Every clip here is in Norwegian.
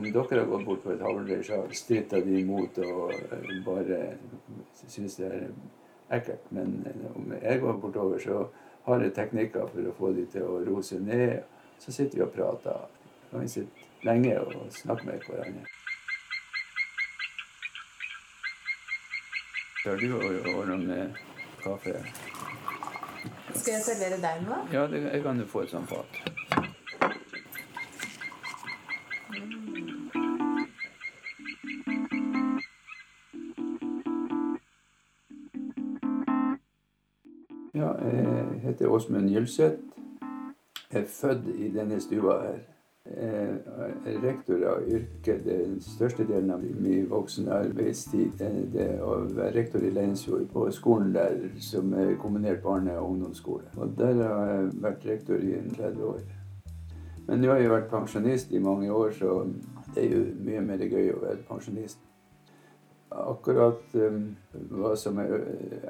om dere har gått bort på et havrereir, så stritter de imot og eh, bare syns det er ekkelt. Men eh, om jeg går bortover, så har jeg teknikker for å få de til å roe seg ned. Så sitter vi og prater. Kan vi sitte lenge og snakke med hverandre. Har du ordna med kaffe? Skal jeg servere deg noe? Ja, det, jeg kan jo få et sånt fat. Heter Åsmund Gylseth. Er født i denne stua her. Er rektor av yrket. Den største delen av min voksne arbeidstid det er å være rektor i Leinsfjord, på skolen der som er kombinert barne- og ungdomsskole. Og der har jeg vært rektor i 30 år. Men nå har jeg vært pensjonist i mange år, så det er jo mye mer gøy å være pensjonist. Akkurat um, hva som er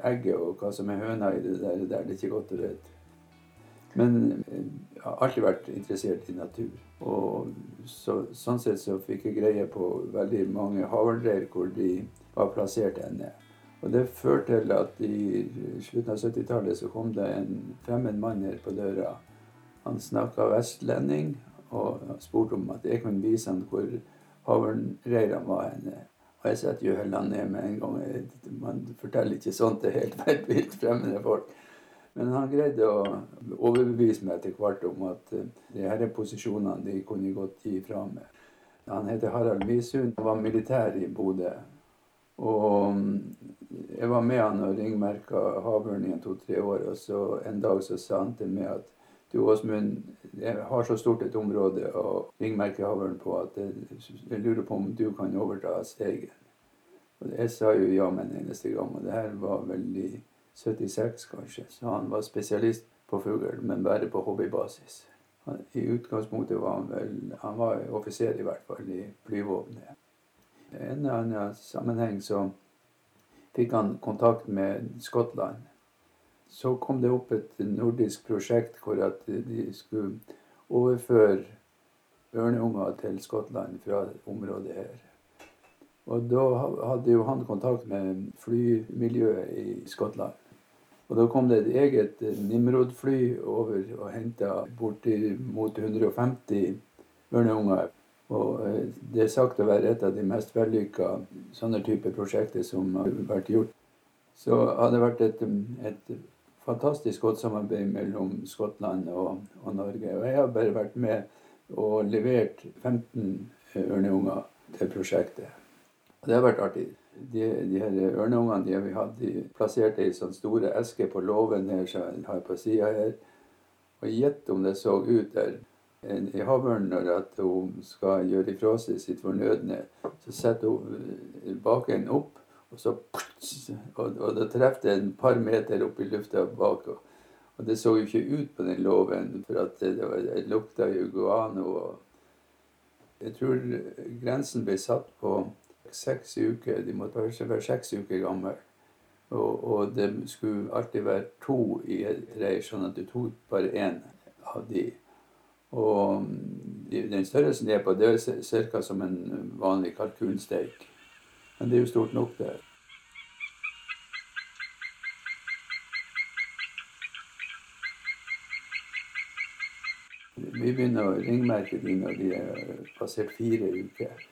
egget og hva som er høna i det der, det er det ikke godt å vite. Men eh, jeg har alltid vært interessert i natur. Og så, sånn sett så fikk jeg greie på veldig mange havreir hvor de var plassert henne. Og det førte til at i slutten av 70-tallet så kom det en fremmed mann her på døra. Han snakka vestlending og spurte om at jeg kunne vise ham hvor havreirene var henne. Og jeg setter jo hellene ned med en gang. Man forteller ikke sånt til helt vilt fremmede folk. Men han greide å overbevise meg etter hvert om at uh, de her posisjonene de kunne godt gi fra meg. Han heter Harald Misund og var militær i Bodø. Og um, jeg var med han og ringmerka havørn i to-tre år. Og så en dag så sa han til meg at du Åsmund, jeg har så stort et område å ringmerke havørn på at jeg, jeg lurer på om du kan overta steigen. Og jeg sa jo ja med en eneste gang. Og det her var vel i 76 kanskje. Så han var spesialist på fugl, men bare på hobbybasis. Han, I utgangspunktet var han vel Han var offiser i hvert fall i flyvåpenet. I en eller annen sammenheng så fikk han kontakt med Skottland. Så kom det opp et nordisk prosjekt hvor at de skulle overføre ørneunger til Skottland fra området her. Og da hadde jo han kontakt med flymiljøet i Skottland. Og da kom det et eget Nimrod-fly over og henta bortimot 150 ørneunger. Og eh, det er sagt å være et av de mest vellykka sånne type prosjekter som har vært gjort. Så hadde det vært et, et fantastisk godt samarbeid mellom Skottland og, og, Norge. Og jeg har bare vært med og levert 15 ørneunger til prosjektet. Og det har vært artig. De, de her ørneungene de har vi hatt de plasserte i sånne store esker på låven her så jeg har på sida her. Og gjett om det så ut der. I havørnen når at hun skal gjøre ifra seg sitt fornødne, så setter hun baken opp, og så Og, og da traff det en par meter opp i lufta bak. Og, og det så jo ikke ut på den låven, for at det, var, det lukta jo guano. Og jeg tror grensen ble satt på seks uker. De måtte være, være seks uker gamle. Og, og, det skulle alltid være to i et reir, sånn at du tok bare én av de. Og den størrelsen de er på, det er ca. som en vanlig kalkunsteik. Men det er jo stort nok, det. Vi begynner å ringmerke de når de er passert fire uker.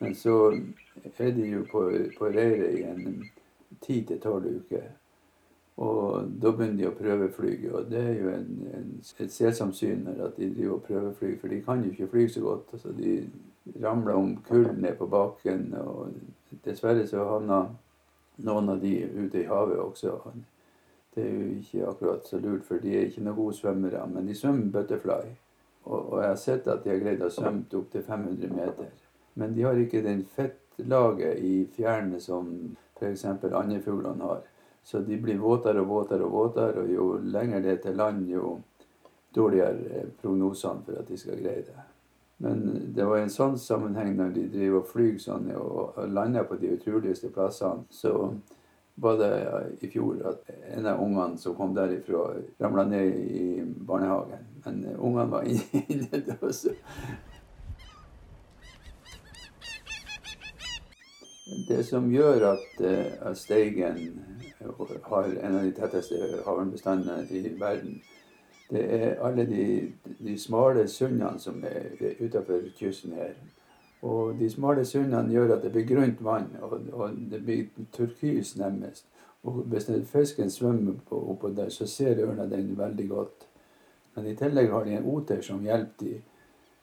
Men så er de jo på, på reiret i en ti til tolv uker. Og da begynner de å prøvefly. Og det er jo en, en, et selsomt syn at de driver og prøveflyr, for de kan jo ikke fly så godt. Altså de ramler om kull ned på bakken. Og dessverre så havna noen av de ute i havet også. Det er jo ikke akkurat så lurt, for de er ikke noen gode svømmere. Men de svømmer butterfly. Og, og jeg har sett at de har greid å svømme opptil 500 meter. Men de har ikke den fettlaget i fjærene som f.eks. andefuglene har. Så de blir våtere og våtere og våtere, og jo lenger det er til land, jo dårligere er prognosene for at de skal greie det. Men det var en sånn sammenheng når de driver og flyr sånn og lander på de utroligste plassene. Så var det i fjor at en av ungene som kom derifra, ramla ned i barnehagen. Men ungene var inne da. Det som gjør at, eh, at Steigen har en av de tetteste havørnbestandene i verden, det er alle de, de smale sundene som er utenfor kysten her. Og de smale sundene gjør at det blir grønt vann, og, og det blir turkys nærmest. Og hvis fisken svømmer oppå der, så ser ørna den veldig godt. Men i tillegg har de en oter som hjelper dem.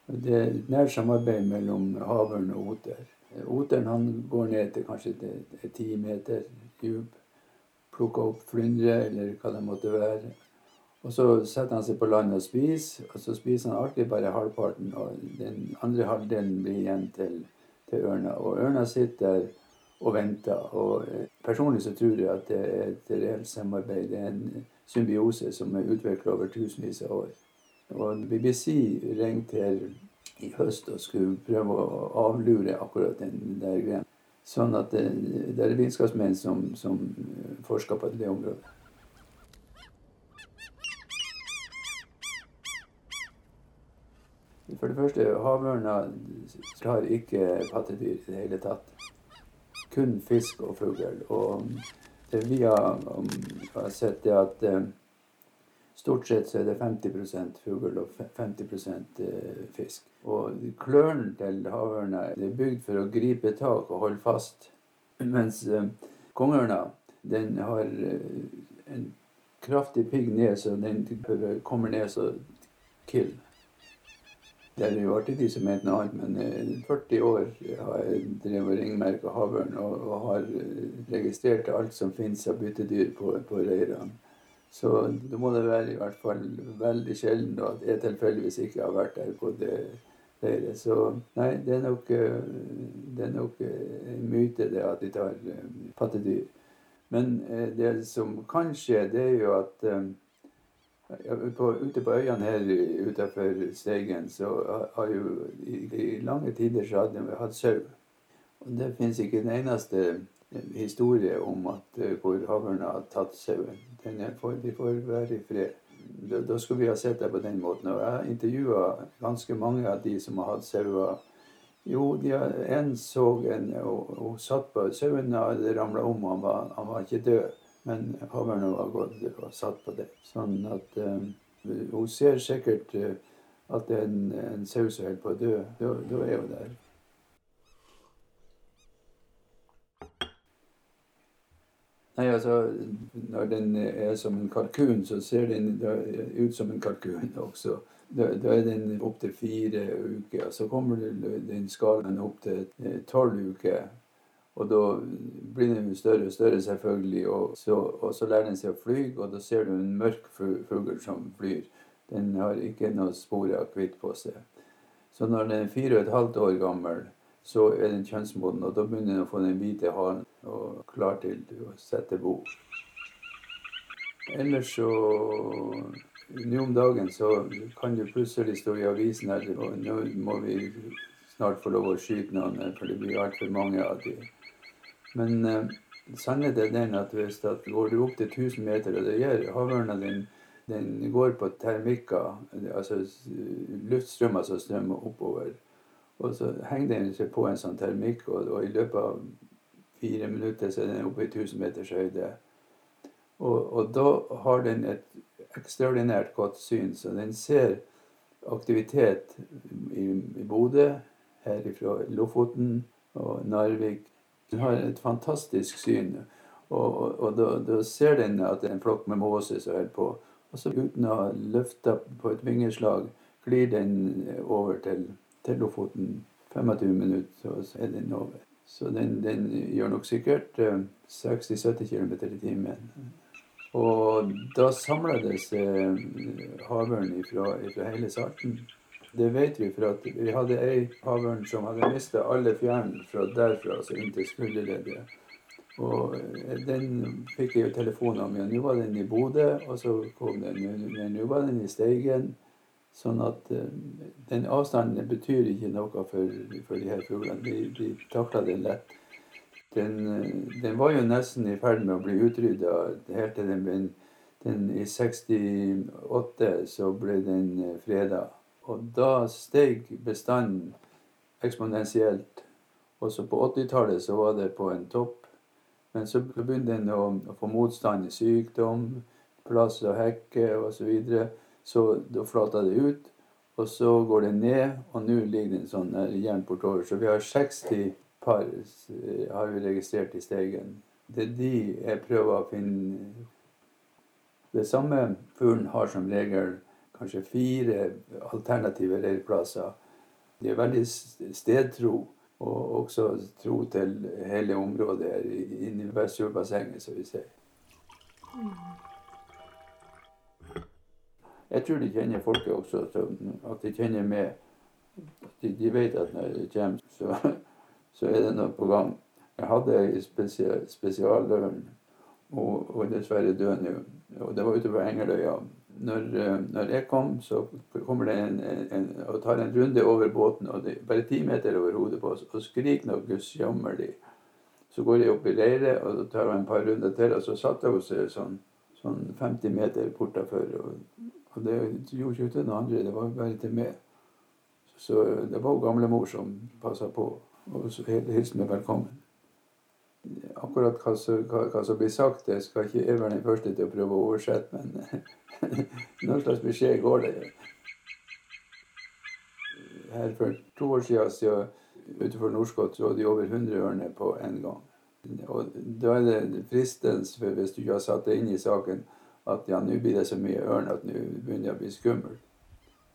Det er et nært samarbeid mellom havørn og oter. Oteren går ned til kanskje ti meter dyp, plukker opp flyndre eller hva det måtte være. Og så setter han seg på land og spiser, og så spiser han alltid bare halvparten. Og den andre halvdelen blir igjen til, til ørna. Og ørna sitter og venter. Og eh, personlig så tror jeg at det er et reelt samarbeid. Det er en symbiose som er utvikla over tusenvis av år. Og BBC ringte her i høst og skulle prøve å avlure akkurat den der greia. Sånn at det, det er vitenskapsmenn som, som forsker på det området. For det første, havørna har ikke pattedyr i det hele tatt kun fisk og fugl. Og det vi har, har sett, er at eh, stort sett så er det 50% fugl og 50 eh, fisk. Og klørne til havørna er bygd for å gripe tak og holde fast. Mens eh, kongeørna har en kraftig pigg ned, så den kommer ned så kill. Det er jo alltid de som mente noe annet, men 40 eh, år har jeg drevet ringmerka havørn og, og, har eh, registrert alt som finnes av byttedyr på, på reirene. Så da må det være i hvert fall veldig sjelden at jeg tilfeldigvis ikke har vært der på det reiret. Så nei, det er nok, eh, det er nok en myte det at de tar pattedyr. Men det som kan skje, det er jo at på, ute på øyene her utenfor Steigen så har jo i, i lange tider så hadde vi hatt sau. Og det finnes ikke en eneste historie om at hvor havørna har tatt sauen. De får være i fred. Da, da, skulle vi ha sett det på den måten. Og jeg intervjua ganske mange av de som har hatt sauer. Jo, de en så en og, og satt på Sauen Det ramla om, han var, han var ikke død. Men havørna var gått og satt på det. Sånn at um, hun ser sikkert uh, at det er en, en sau som holder på å dø. Da, da er hun der. Nei, altså, Når den er som en kalkun, så ser den ut som en kalkun også. Da, da er den opptil fire uker. Så kommer den skallen opp til eh, tolv uker. Og da blir den større og større, selvfølgelig. Og så, og så, lærer den seg å fly, og da ser du en mørk fugl som flyr. Den har ikke noe spor av hvitt på seg. Så når den er fire og et halvt år gammel, så er den kjønnsmoden, og da begynner den å få den hvite halen og klar til å sette bo. Ellers så Nå om dagen så kan du plutselig stå i avisen her og nå må vi snart få lov å skyte noen, for det blir altfor mange av de. Men eh, sannheten er den at hvis at går du opp til 1000 meter, og det gjør havørna din den går på termikker, altså luftstrømmer som strømmer oppover. Og så henger den seg på en sånn termikk, og, og, i løpet av fire minutter så er den oppe i 1000 meters høyde. Og, og, da har den et ekstraordinært godt syn, så den ser aktivitet i, i Bodø, her fra Lofoten og Narvik den har et fantastisk syn. Og, og, og da, da, ser den at det er en flokk med måser som holder på. Og så uten å løfte på et vingeslag glir den over til, til Lofoten. 25 minutter, så er den over. Så den, den gjør nok sikkert 60-70 km i timen. Og da samler seg havørn fra hele Salten. Det vet vi, for at vi hadde ei havørn som hadde mista alle fjærene fra derfra altså inntil skulderleddet. Og eh, den fikk jeg jo telefon om. Ja, nå var den i Bodø, og så kom den. Men nå var den i Steigen. Sånn at uh, den avstanden betyr ikke noe for, for de her fuglene. De, de takler den lett. Den, uh, den, var jo nesten i ferd med å bli utrydda helt til den ble den, I 68 så ble den freda. Og da steg bestanden eksponentielt. Også på 80-tallet så var det på en topp. Men så begynte den å, å få motstand i sykdom, plass å hekke osv. Så, videre. Så da flater det ut. Og så går det ned, og nå ligger det en sånn jernport over. Så vi har 60 par har vi registrert i Steigen. Det er de jeg prøver å finne Det samme fuglen har som regel kanskje fire alternative leirplasser. De er veldig stedtro, og også tro til hele området her inne i Vestfjordbassenget, som vi sier. Jeg tror de kjenner folket også, at de kjenner med. De, de vet at når det kommer, så, så, er det noe på gang. Jeg hadde ei spesialørn, og, og dessverre død nå. Og det var ute på Engeløya når, eh, når, jeg kom, så kommer det en, en, og tar en runde over båten, og er bare ti meter over hodet på oss, og skriker noe gudsjammerlig. Så går jeg opp i leiret og tar en par runder til, og så satte hun seg sånn, sånn 50 meter bortafor. Og, og det gjorde ikke til noen andre, det var bare til meg. Så det var gamlemor som passa på og hilste meg velkommen. Akkurat hva, hva som, blir sagt, det skal ikke jeg være den første til å prøve å oversette, men noen slags beskjed går det. Her For to år siden siden utenfor Norskott så var de over 100 ørner på en gang. Og Da er det fristende, hvis du ikke har satt deg inn i saken, at ja, nå blir det så mye ørn at nå begynner det å bli skummelt.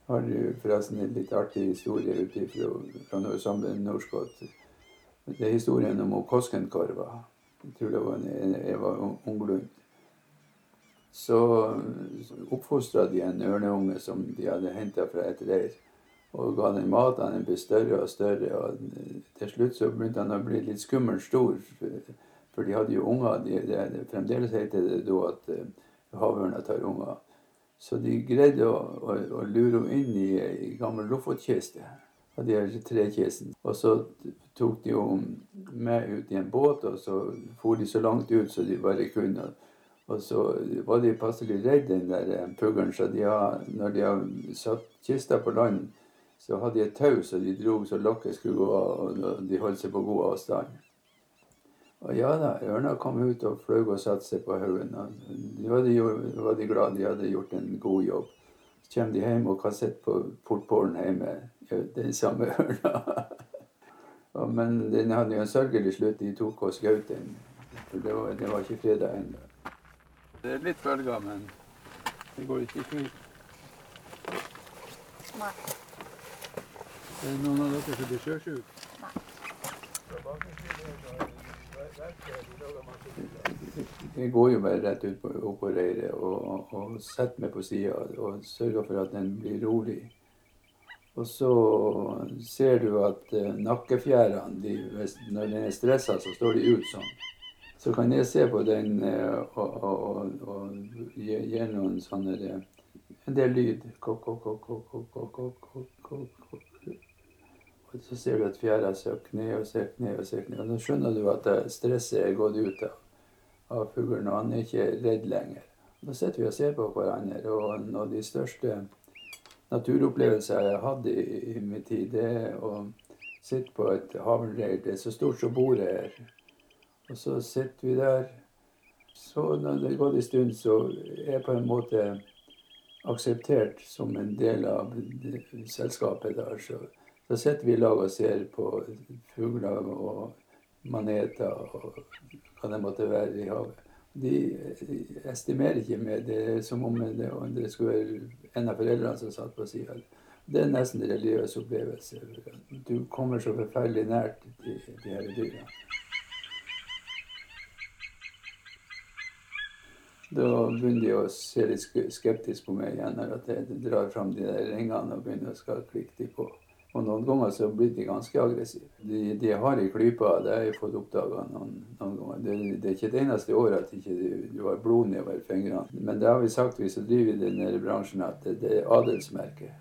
Har du forresten en litt artig historie ute fra, fra Norskott? Det er historien om Koskenkorva. Jeg tror det var en Eva Unglund. Så oppfostra de en ørneunge som de hadde henta fra et reir. Og ga den mat. den ble større og større. og Til slutt så begynte han å bli litt skummelt stor. For de hadde jo unger. De, de, fremdeles heter det da at uh, havørna tar unger. Så de greide å, å, å lure henne inn i ei gammel lofotkiste Og de her trekistene. Og så tok de henne med ut i en båt, og så for de så langt ut så de bare kunne. Og så var de passelig redd den der fuglen, så de har, når de har satt kista på land, så hadde de et tau så de dro så lokket skulle gå av, og de holdt seg på god avstand. Og ja da, ørna kom ut og fløy og satte seg på haugen. Da var, de, var de glad de hadde gjort en god jobb. Så kommer de hjem og kan sitte på portpålen hjemme den samme ørna. Men den hadde jo en sørgelig slutt. De tok og skjøt den. For det var, det var ikke fredag ennå. Det er litt bølger, men det går ikke fint. Nei. Er det noen av dere som blir sjøsjuke? Nei. Jeg går jo bare rett ut på, opp på reiret og, og setter meg på sida og sørger for at den blir rolig. Og så ser du at uh, nakkefjærene, når den er stressa, så står de ut sånn. Så kan jeg se på den uh, og, og, og, gi, gi, noen sånne uh, En del lyd. Kok, kok, kok, og så ser du at fjæra søker ned og søker ned og søker ned. Og da skjønner du at stresset er gått ut av, av fuglen, og han er ikke redd lenger. Da sitter vi og ser på hverandre, og når de største naturopplevelser jeg har hatt i, i min tid, det er å sitte på et havreir. Det er så stort som bordet her. Og så sitter vi der. Så når det har gått en stund, så er jeg på en måte akseptert som en del av selskapet der. Så, så sitter vi i lag og ser på fugler og maneter og hva det måtte være i havet de estimerer ikke med det som om det, det skulle være en av foreldrene som satt på sida. Det er nesten en religiøs opplevelse. Du kommer så forferdelig nært de, de her dyra. Da begynner de å se litt skeptisk på meg igjen når jeg drar fram de der ringene og begynner å skal klikke de på. Og noen ganger så blir de ganske aggressive. De, de har i klypa, det har jeg fått oppdaga noen, noen, ganger. Det, det, er ikke det eneste året at ikke du, ikke har blod nedover fingrene. Men det har vi sagt, vi som driver i denne bransjen, at det, det er adelsmerket.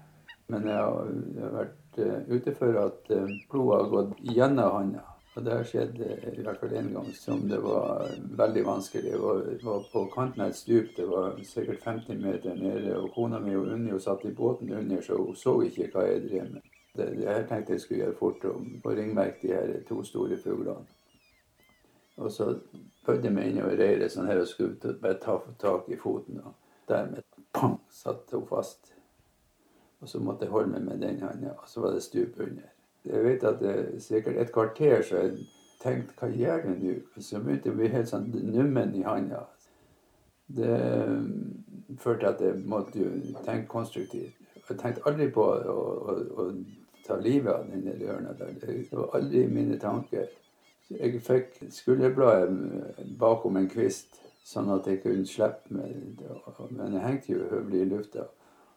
Men jeg har, jeg har vært uh, ute for at uh, blodet har gått gjennom handa. Og det har skjedd uh, i hvert fall én gang som det var veldig vanskelig. Jeg var, på kanten av et stup, det var sikkert 50 meter nede. Og kona mi og Unni satt i båten under, så hun så ikke hva jeg drev med. Det, det her tenkte jeg skulle gjøre fort om å ringmerke de her to store fuglene. Og så bødde jeg meg innover reiret sånn her og skulle bare ta tak i foten. Og dermed pang, satt hun fast. Og så måtte jeg holde meg med den hånda, og så var det stup under. Jeg vet at det er sikkert et kvarter så jeg tenkte hva gjør du nå? Så begynte jeg å bli helt sånn nummen i hånda. Det førte til at jeg måtte tenke konstruktivt. Jeg tenkte aldri på å, å, å ta livet av denne ørna. Det var aldri mine tanker. Jeg fikk skulderbladet bakom en kvist, sånn at jeg kunne slippe med Men jeg hengte jo høvelig i lufta.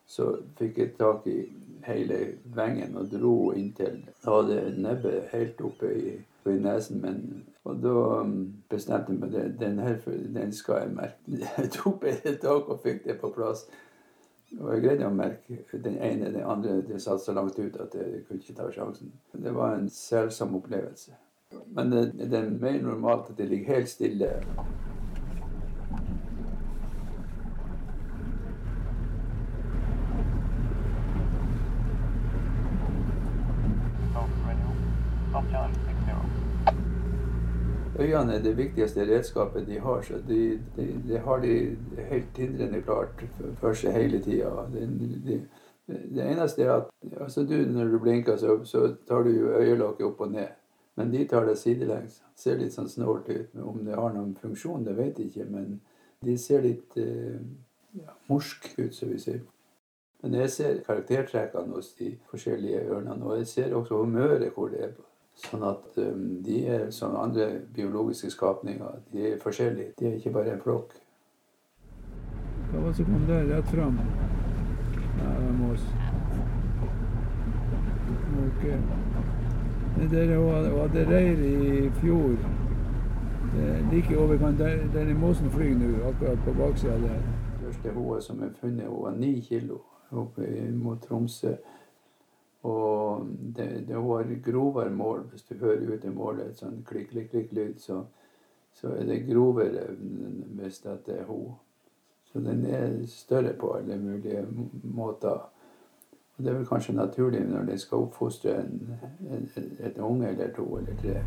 Så fikk jeg tak i hele vengen og dro inntil Jeg hadde nebbet helt oppe i, i nesen min. Og da um, bestemte jeg meg for den den skal jeg merke. Jeg tok et tak og fikk det på plass. Og jeg greide å merke den ene. Den andre det satt så langt ut at jeg kunne ikke ta sjansen. Det var en selsom opplevelse. Men det, det er mer normalt at det ligger helt stille. Øynene er det viktigste redskapet de har. så De, de, de har de helt tindrende klart for seg hele tida. Det, det, eneste er at altså du, når du blinker, så, så tar du jo øyelokket opp og ned. Men de tar det sidelengs. Ser litt sånn snålt ut. Om det har noen funksjon, det vet jeg ikke. Men de ser litt eh, ja, ut, som vi sier. Men jeg ser karaktertrekkene hos de forskjellige ørnene. Og jeg ser også humøret hvor det er. Sånn at um, de er som andre biologiske skapninger. De er forskjellige. De er ikke bare en flokk. Hva var det som kom der rett fram? Mås. Okay. Dere hadde reir i fjor. Like overkant. Der, der måsen flyr nå, akkurat på baksida der. Det første hoa som er funnet, hun var ni kilo oppe mot Tromsø. Og det, det var grovere mål. Hvis du hører ut i målet et sånn klikk-klikk-lyd, så, så, er det grovere hvis det er hun. Så den er større på alle mulige måter. Og Det er vel kanskje naturlig når de skal oppfostre en, en, et unge eller to eller tre.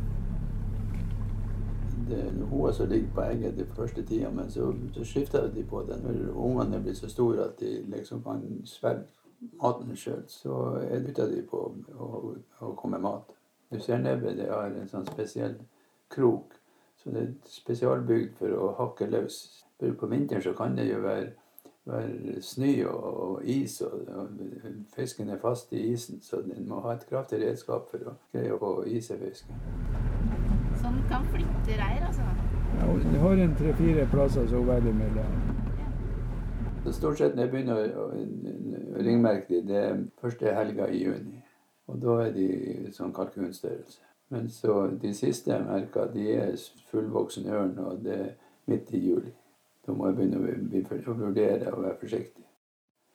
Det er hun som ligger på egget den første tida, men så, så skifter de på det når ungene er blitt så store at de liksom kan svelge maten sjøl. Så bytter de på å, å komme mat. Du ser nebbet, det har en sånn spesiell krok. Så det er spesialbygd for å hakke løs. På vinteren så kan det jo være være snø og, is, og, og, fisken er fast i isen, så den må ha et kraftig redskap for å greie å få i fisken. Så den kan flytte reir, altså? Ja, den har en tre-fire plasser så velger mellom. Stort sett når jeg begynner å, å de det er første helga i juni. Og da er de sånn kalkunstørrelse. Men så de siste jeg merka, de er fullvoksen ørn, og det er midt i juli. Da må jeg begynne å vurdere og være forsiktig.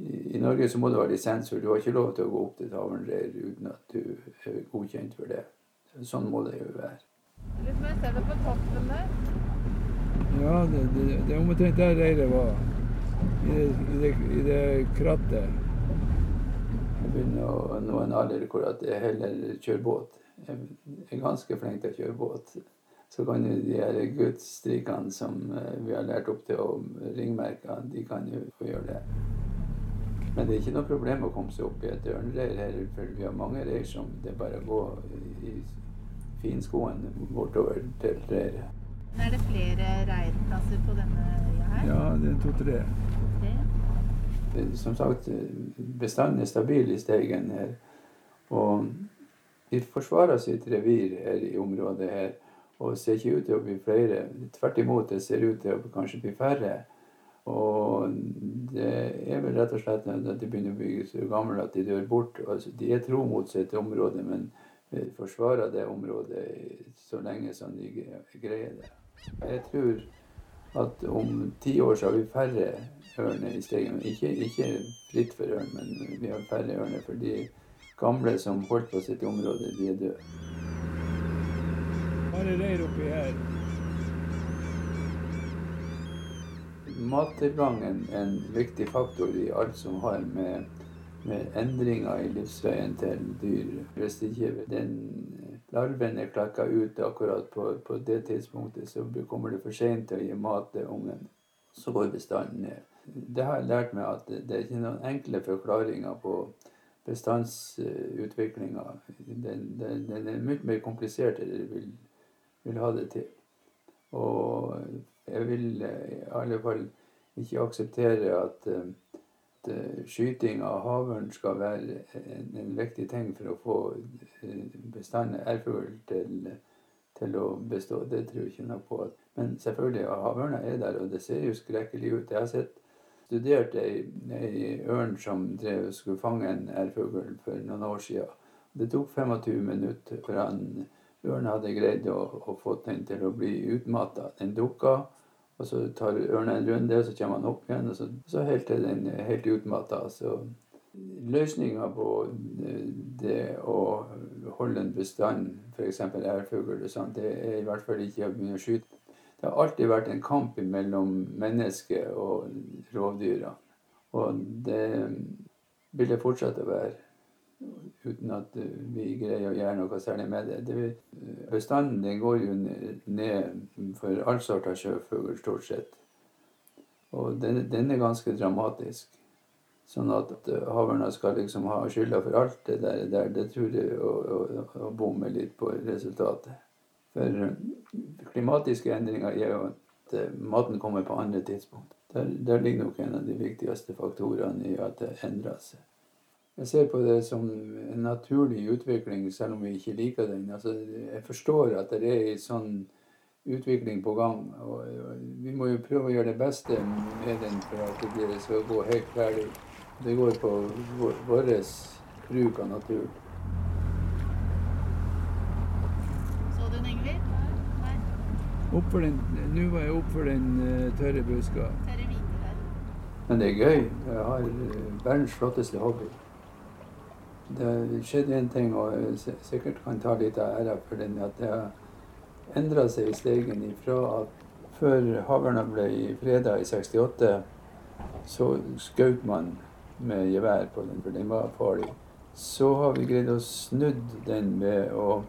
I, Norge så må du ha lisens, for du har ikke lov til å gå opp til tavernreir uten at du er godkjent for det. Sånn må det jo være. Litt mer ser på toppen der. Ja, det, det, det er omtrent der reiret var. I det, i det, i det krattet. Jeg begynner å nå en alder hvor jeg heller kjører båt. Jeg er ganske flink til å kjøre båt så kan jo de her gudsstrikene som eh, vi har lært opp til å ringmerke, de kan jo få gjøre det. Men det er ikke noe problem å komme seg opp i et ørnereir her, for vi har mange reir som det er bare å gå i finskoen bortover til reiret. Er det flere reirplasser på denne øya her? Ja, det er to-tre. Som sagt, bestanden er stabil i Steigen her. Og vi forsvarer sitt revir her i området her. Og ser ikke ut til å bli flere. Tvert imot, det ser ut til å kanskje bli færre. Og det er vel rett og slett at de begynner å bli så gamle at de dør bort. Altså, de er tro mot sitt område, men forsvarer det området så lenge som de greier det. Jeg tror at om ti år så har vi færre ørner i Steigen. Ikke, ikke fritt for ørn, men vi har færre ørner. For de gamle som holdt på sitt område, de er døde. Bare reir oppi her. Mattilgang er en viktig faktor i alt som har med med endringer i livsveien til dyr. Hvis ikke den larven er klekka ut akkurat på, på, det tidspunktet, så kommer det for seint til å gi mat til ungen. Så går bestanden ned. Det har jeg lært meg at det er ikke noen enkle forklaringer på bestandsutviklinga. Den, den, den, er mye mer komplisert enn jeg vil, vil ha det til. Og jeg vil i alle fall ikke akseptere at at skyting av havørn skal være en, en, viktig ting for å få eh, bestanden ærfugl til, til, å bestå. Det tror jeg ikke noe på. Men selvfølgelig, havørna er der, og det ser jo skrekkelig ut. Jeg har sett studert ei, ei ørn som drev, skulle fange en ærfugl for noen år siden. Det tok 25 minutter før ørnen hadde greid å, å få den til å bli utmatta. Den dukka. Og så tar ørnen en runde, og så kommer han opp igjen, og så, så helt til den er helt utmatta. Løsninga på det å holde en bestand, f.eks. ærfugl, det er i hvert fall ikke å begynne å skyte. Det har alltid vært en kamp mellom mennesket og rovdyra. Og det vil det fortsette å være uten at vi greier å gjøre noe særlig med det. det bestanden den går jo ned for all sort av sjøfugl, stort sett. Og den, den, er ganske dramatisk. Sånn at havørna skal liksom ha skylda for alt det der det tror jeg å, å, å bomme litt på resultatet. For klimatiske endringer gjør jo at maten kommer på andre tidspunkt. Der, der ligger nok en av de viktigste faktorene i at det endrer seg. Jeg ser på det som en naturlig utvikling, selv om vi ikke liker den. Altså, jeg forstår at det er en sånn utvikling på gang. Og vi må jo prøve å gjøre det beste med den for at det skal gå helt ferdig. Det går på vår bruk av naturen. Så du den, Ingvild? Nei? Nå var jeg oppfor den uh, tørre buska. Men det er gøy. Jeg har eh, verdens flotteste hobby. Det skjedde en ting, og jeg sikkert kan ta litt av æra for den, at det har endra seg i Steigen ifra at før Haverna ble freda i 68, så skjøt man med gevær på den, for den var farlig. Så har vi greid å snudd den ved å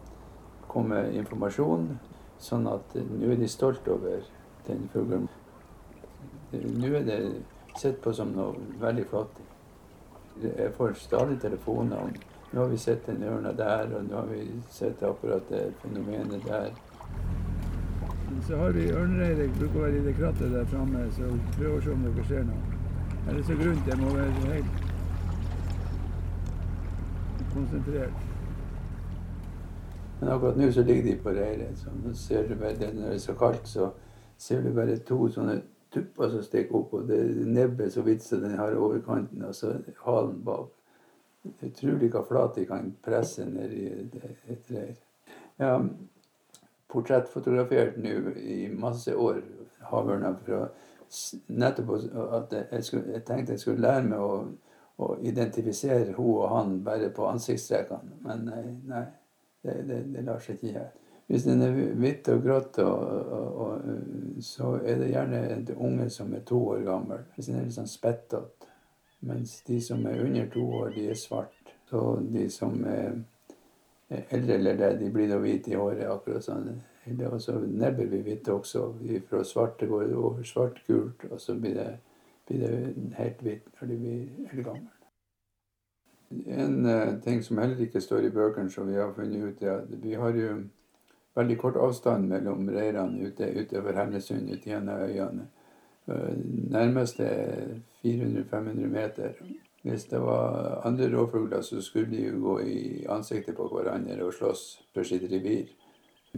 komme med informasjon, sånn at nå er de stolt over den fuglen. Nå er det sett på som noe veldig flott. Jeg får stadig telefoner om nå har vi sett den ørna der, og nå har vi sett akkurat det fenomenet der. Så har vi ørnereiret, bruker å være i det krattet der framme, så prøv å se om dere ser noe. Det så grunt? Jeg må være helt konsentrert. Men akkurat nå så ligger de på reiret. Når det er så kaldt, så ser du bare to sånne tupper som stikker opp, og det er nebbet så vidt som den har overkanten, og så halen bak. Utrolig hva flat de kan presse ned i et reir. Jeg har portrettfotografert nå i masse år havørna for nettopp at jeg, skulle, jeg, tenkte jeg skulle lære meg å, å identifisere hun og han bare på ansiktstrekkene. Men nei, nei det, det, det lar seg ikke gjøre. Hvis den er hvitt og grått, og, og, og, så er det gjerne en unge som er to år gammel. Hvis den er litt sånn spettete. Mens de som er under to år, de er svart. Så de som er eldre eller det, de blir da hvite i håret. akkurat sånn. Eller også nebbet blir hvitt også. Fra svarte går det over svart-gult, og så blir det, blir det helt hvitt når de blir eldgamle. En uh, ting som heller ikke står i bøkene, som vi har funnet ut, er at vi har jo veldig kort avstand mellom reirene ute, utover Hemnesund, ute gjennom øyene. Eh, nærmeste er 400-500 meter. Hvis det var andre rovfugler, så skulle de jo gå i ansiktet på hverandre og slåss for sitt revir.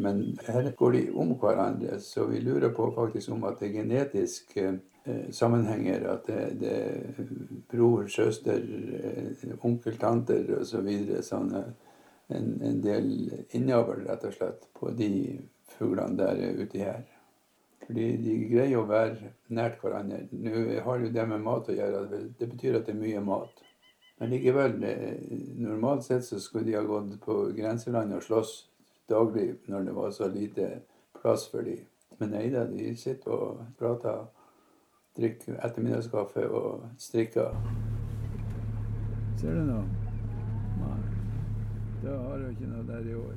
Men her går de om hverandre, så vi lurer på faktisk om at det er genetiske eh, sammenhenger. At det, det er bror, søster, eh, onkel, tanter osv. Så videre, sånne en, en del innavl, rett og slett, på de fuglene der ute her. Fordi de greier å være nært hverandre. Nå har jo det med mat å gjøre. Det betyr at det er mye mat. Men likevel, normalt sett så skulle de ha gått på grenselandet og slåss daglig når det var så lite plass for dem. Men nei da, de sitter og prater, drikker ettermiddagskaffe og strikker. Ser du nå? Nei. Da har hun ikke noe der i år.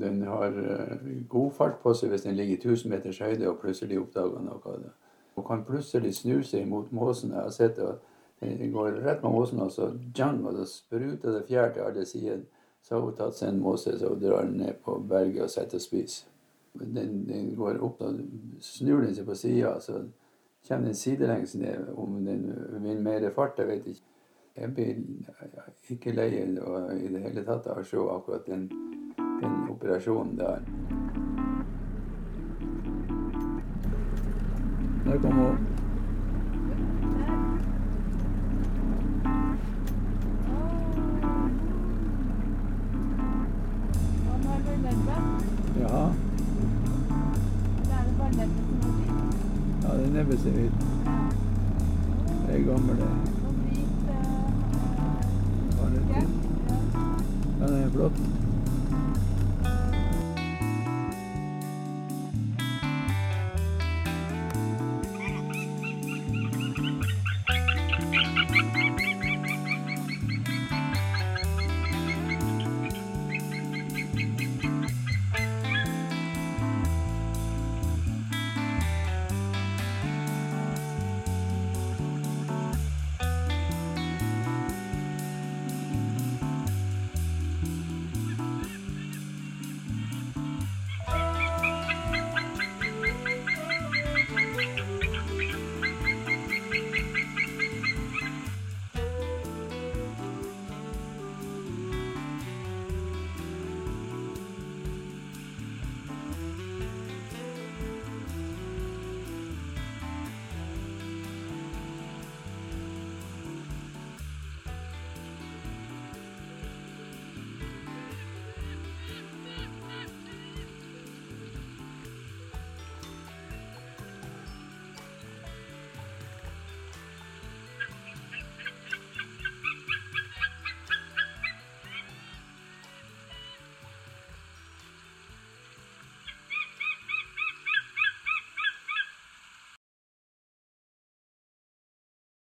Den har eh, god fart på seg hvis den ligger i 1000 meters høyde og plutselig oppdager noe. Da. Og kan plutselig snu seg mot måsen. Jeg har sett at den går rett mot måsen, og så jang, og så spruter det fjær til alle sider. Så har hun tatt seg en Moses og drar den ned på berget og setter og spiser. Den, den går opp, og snur den seg på sida, så kommer den sidelengs ned. Om den vil mer fart, jeg vet ikke. Jeg blir ikke lei i det hele tatt av å se akkurat den, den operasjonen der. Der kom hun. Den ser ut. Det er.